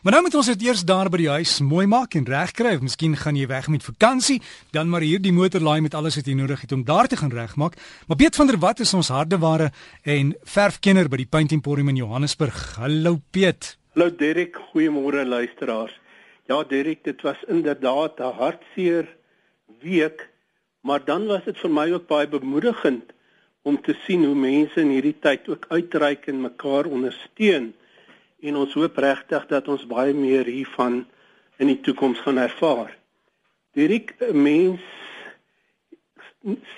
Maar nou moet ons dit eers daar by die huis mooi maak en regkry. Miskien gaan jy weg met vakansie, dan maar hier die motor laai met alles wat jy nodig het om daar te gaan regmaak. Maar Piet van der Walt is ons hardeware en verfkenner by die Paint Emporium in Johannesburg. Hallo Piet. Hallo Derek, goeiemôre luisteraars. Ja Derek, dit was inderdaad 'n hartseer week, maar dan was dit vir my ook baie bemoedigend om te sien hoe mense in hierdie tyd ook uitreik en mekaar ondersteun en ons hoop regtig dat ons baie meer hiervan in die toekoms gaan ervaar. Direk mens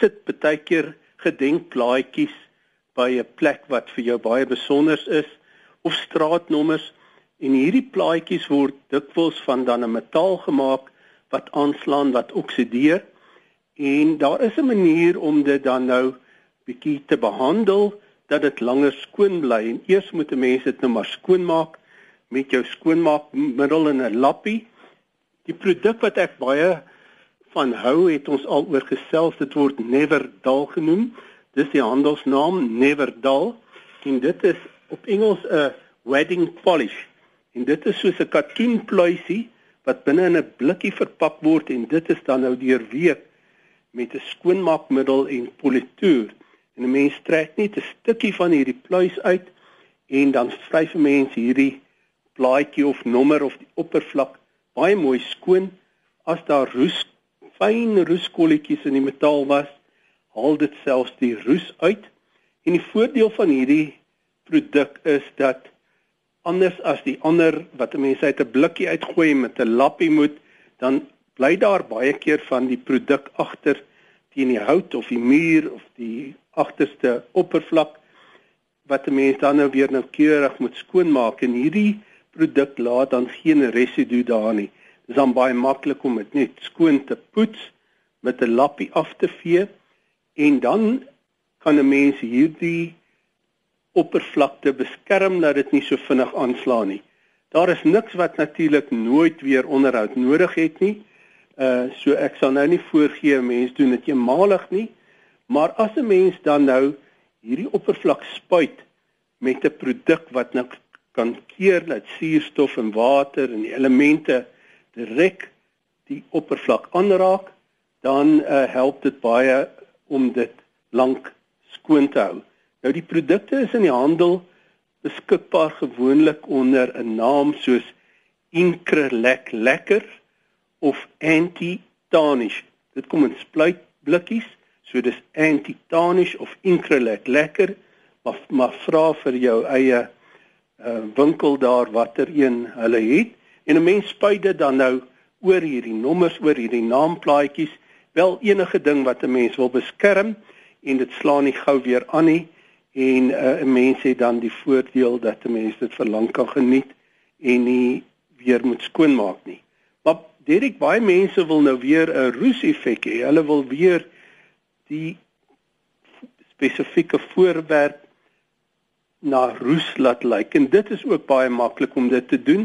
sit baie keer gedenkplaatjies by 'n plek wat vir jou baie besonder is of straatnommers en hierdie plaatjies word dikwels van dan 'n metaal gemaak wat aanslaan wat oksideer en daar is 'n manier om dit dan nou bietjie te behandel dat dit langer skoon bly en eers moet 'n mens dit nou maar skoon maak met jou skoonmaakmiddel in 'n lappie. Die produk wat ek baie van hou het ons al oor gesels, dit word Neverdal genoem. Dis die handelsnaam Neverdal en dit is op Engels 'n wedding polish. En dit is soos 'n katoenpluisie wat binne in 'n blikkie verpak word en dit is dan nou deurweek met 'n skoonmaakmiddel en politoer. En 'n mens trek net 'n stukkie van hierdie pluis uit en dan vryf 'n mens hierdie plaatjie of nommer of die oppervlak baie mooi skoon. As daar roes, fyn roeskolletjies in die metaal was, haal dit selfs die roes uit. En die voordeel van hierdie produk is dat anders as die ander wat 'n mens uit 'n blikkie uitgooi met 'n lappie moet, dan bly daar baie keer van die produk agter teen die hout of die muur of die agterste oppervlak wat 'n mens dan nou weer noukeurig moet skoonmaak en hierdie produk laat dan geen residu daar nie. Dit is dan baie maklik om dit net skoon te poets met 'n lappie af te vee en dan kan 'n mens hierdie oppervlakte beskerm dat dit nie so vinnig aanslaan nie. Daar is niks wat natuurlik nooit weer onderhoud nodig het nie. Uh so ek sal nou nie voorgee mense doen dit eenmalig nie, maar as 'n mens dan nou hierdie oppervlak spuit met 'n produk wat nou kan keer dat suurstof en water en die elemente direk die oppervlak aanraak, dan uh, help dit baie om dit lank skoon te hou. Nou die produkte is in die handel beskikbaar gewoonlik onder 'n naam soos Increlec Lekker of anti-tarnish. Dit kom in spluit blikkies, so dis anti-tarnish of Increlec lekker, maar maar vra vir jou eie uh, winkel daar watter een hulle het en 'n mens spuit dit dan nou oor hierdie nommers, oor hierdie naamplaatjies, wel enige ding wat 'n mens wil beskerm en dit slaan nie gou weer aan nie en uh, 'n uh, mens het dan die voordeel dat 'n mens dit vir lank kan geniet en nie weer moet skoonmaak nie. Derek baie mense wil nou weer 'n roes-effek hê. Hulle wil weer die spesifieke voorwerp na roes laat lyk en dit is ook baie maklik om dit te doen.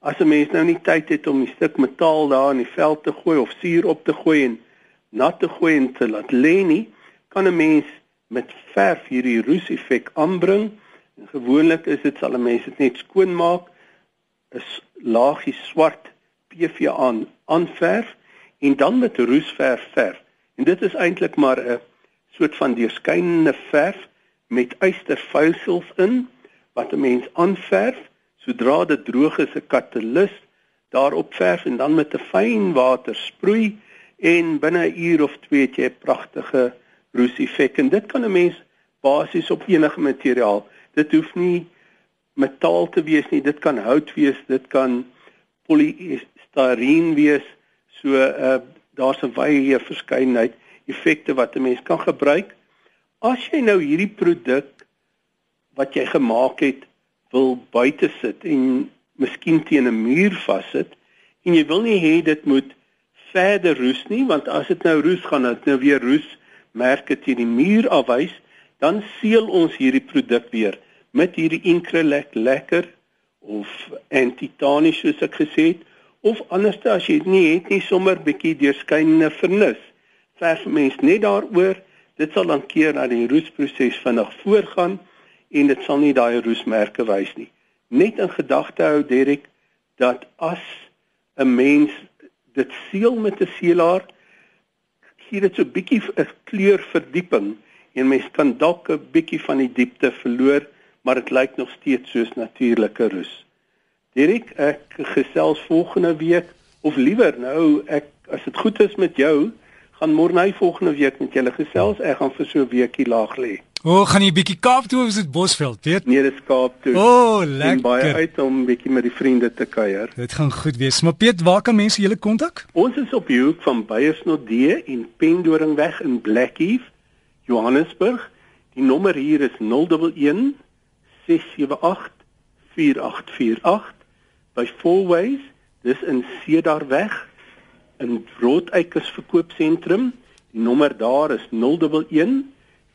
As 'n mens nou nie tyd het om 'n stuk metaal daar in die veld te gooi of suur op te gooi en nat te gooi en te laat lê nie, kan 'n mens met verf hierdie roes-effek aanbring. En gewoonlik is dit sal 'n mens dit net skoonmaak, 'n laagie swart PV aan aanverf en dan met roesverf verf. En dit is eintlik maar 'n soort van deurskynende verf met ystervuisels in wat 'n mens aanverf sodra dit droog is 'n katalis daarop verf en dan met 'n fyn water sproei en binne 'n uur of twee het jy 'n pragtige roeseffek en dit kan 'n mens basies op enige materiaal. Dit hoef nie metaal te wees nie, dit kan hout wees, dit kan polystyreen wees. So uh daar's 'n wye verskeidenheid effekte wat 'n mens kan gebruik. As jy nou hierdie produk wat jy gemaak het wil buite sit en miskien teen 'n muur vassit en jy wil nie hê dit moet verder roes nie want as dit nou roes gaan dit nou weer roes merke teen die muur afwys dan seël ons hierdie produk weer met hierdie Increlec lekker of antitanisch soos ek gesê het of anderste as jy dit nie het nie sommer bietjie deurskynende vernis. Verf mens net daaroor, dit sal dan keer dat die roesproses vinnig voorgaan en dit sal nie daai roesmerke wys nie. Net in gedagte hou Derek, dat as 'n mens dit seël met 'n seelaar gee dit so bietjie 'n kleurverdieping en mens kan dalk 'n bietjie van die diepte verloor, maar dit lyk nog steeds soos natuurlike roes. Dirk, ek gesels volgende week of liewer nou ek as dit goed is met jou, gaan môre volgende week met julle gesels. Ek gaan vir so 'n weekie laag lê. O, oh, gaan jy bietjie Kaap toe of is dit Bosveld, weet? Nee, dis Kaap toe. O, oh, lekker. Baie uit om bietjie met die vriende te kuier. Dit gaan goed wees. Maar Piet, waar kan mense julle kontak? Ons is op die hoek van Beyersnodde en Pendoringweg in Blackheath, Johannesburg. Die nommer hier is 011 678 4848 by Fourways. Dis in Cedarweg in Roodeikers verkoopsentrum. Die nommer daar is 011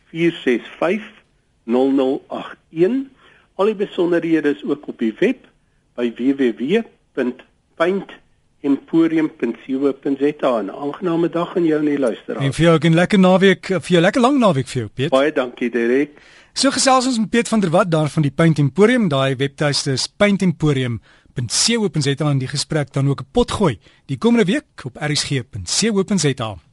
465 0081. Al die besonderhede is ook op die web by www.paintemporium.co.za. 'n Aangename dag aan jou en die luisteraars. En vir jou 'n lekker naweek, vir jou lekker lang naweek vir jou, Piet. Baie dankie, Derek. So gesels ons met Piet van der Walt daar van die Paint Emporium, daai webtuiste is paintemporium.co.za en die gesprek dan ook 'n pot gooi die komende week op rsg.co.za.